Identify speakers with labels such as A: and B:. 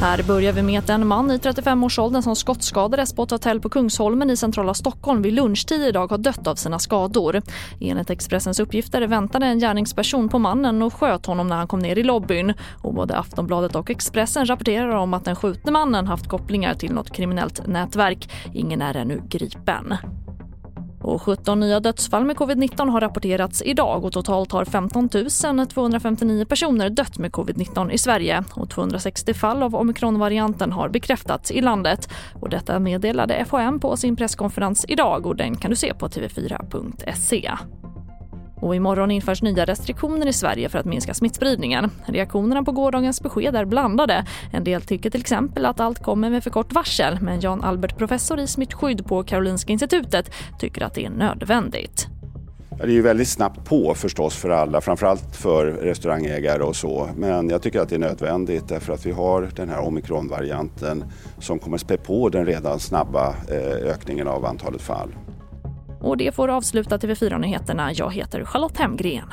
A: Här börjar vi med att en man i 35-årsåldern som skottskadades på ett hotell på Kungsholmen i centrala Stockholm vid lunchtid idag har dött av sina skador. Enligt Expressens uppgifter väntade en gärningsperson på mannen och sköt honom när han kom ner i lobbyn. Och både Aftonbladet och Expressen rapporterar om att den skjutne mannen haft kopplingar till något kriminellt nätverk. Ingen är ännu gripen. Och 17 nya dödsfall med covid-19 har rapporterats idag och totalt har 15 259 personer dött med covid-19 i Sverige och 260 fall av omikronvarianten har bekräftats i landet. Och detta meddelade FHM på sin presskonferens idag och den kan du se på tv4.se. Och imorgon införs nya restriktioner i Sverige för att minska smittspridningen. Reaktionerna på gårdagens besked är blandade. En del tycker till exempel att allt kommer med för kort varsel men Jan Albert, professor i smittskydd på Karolinska institutet, tycker att det är nödvändigt.
B: Det är ju väldigt snabbt på förstås för alla, framförallt för restaurangägare och så. Men jag tycker att det är nödvändigt därför att vi har den här omikronvarianten som kommer spä på den redan snabba eh, ökningen av antalet fall.
A: Och det får avsluta TV4-nyheterna. Jag heter Charlotte Hemgren.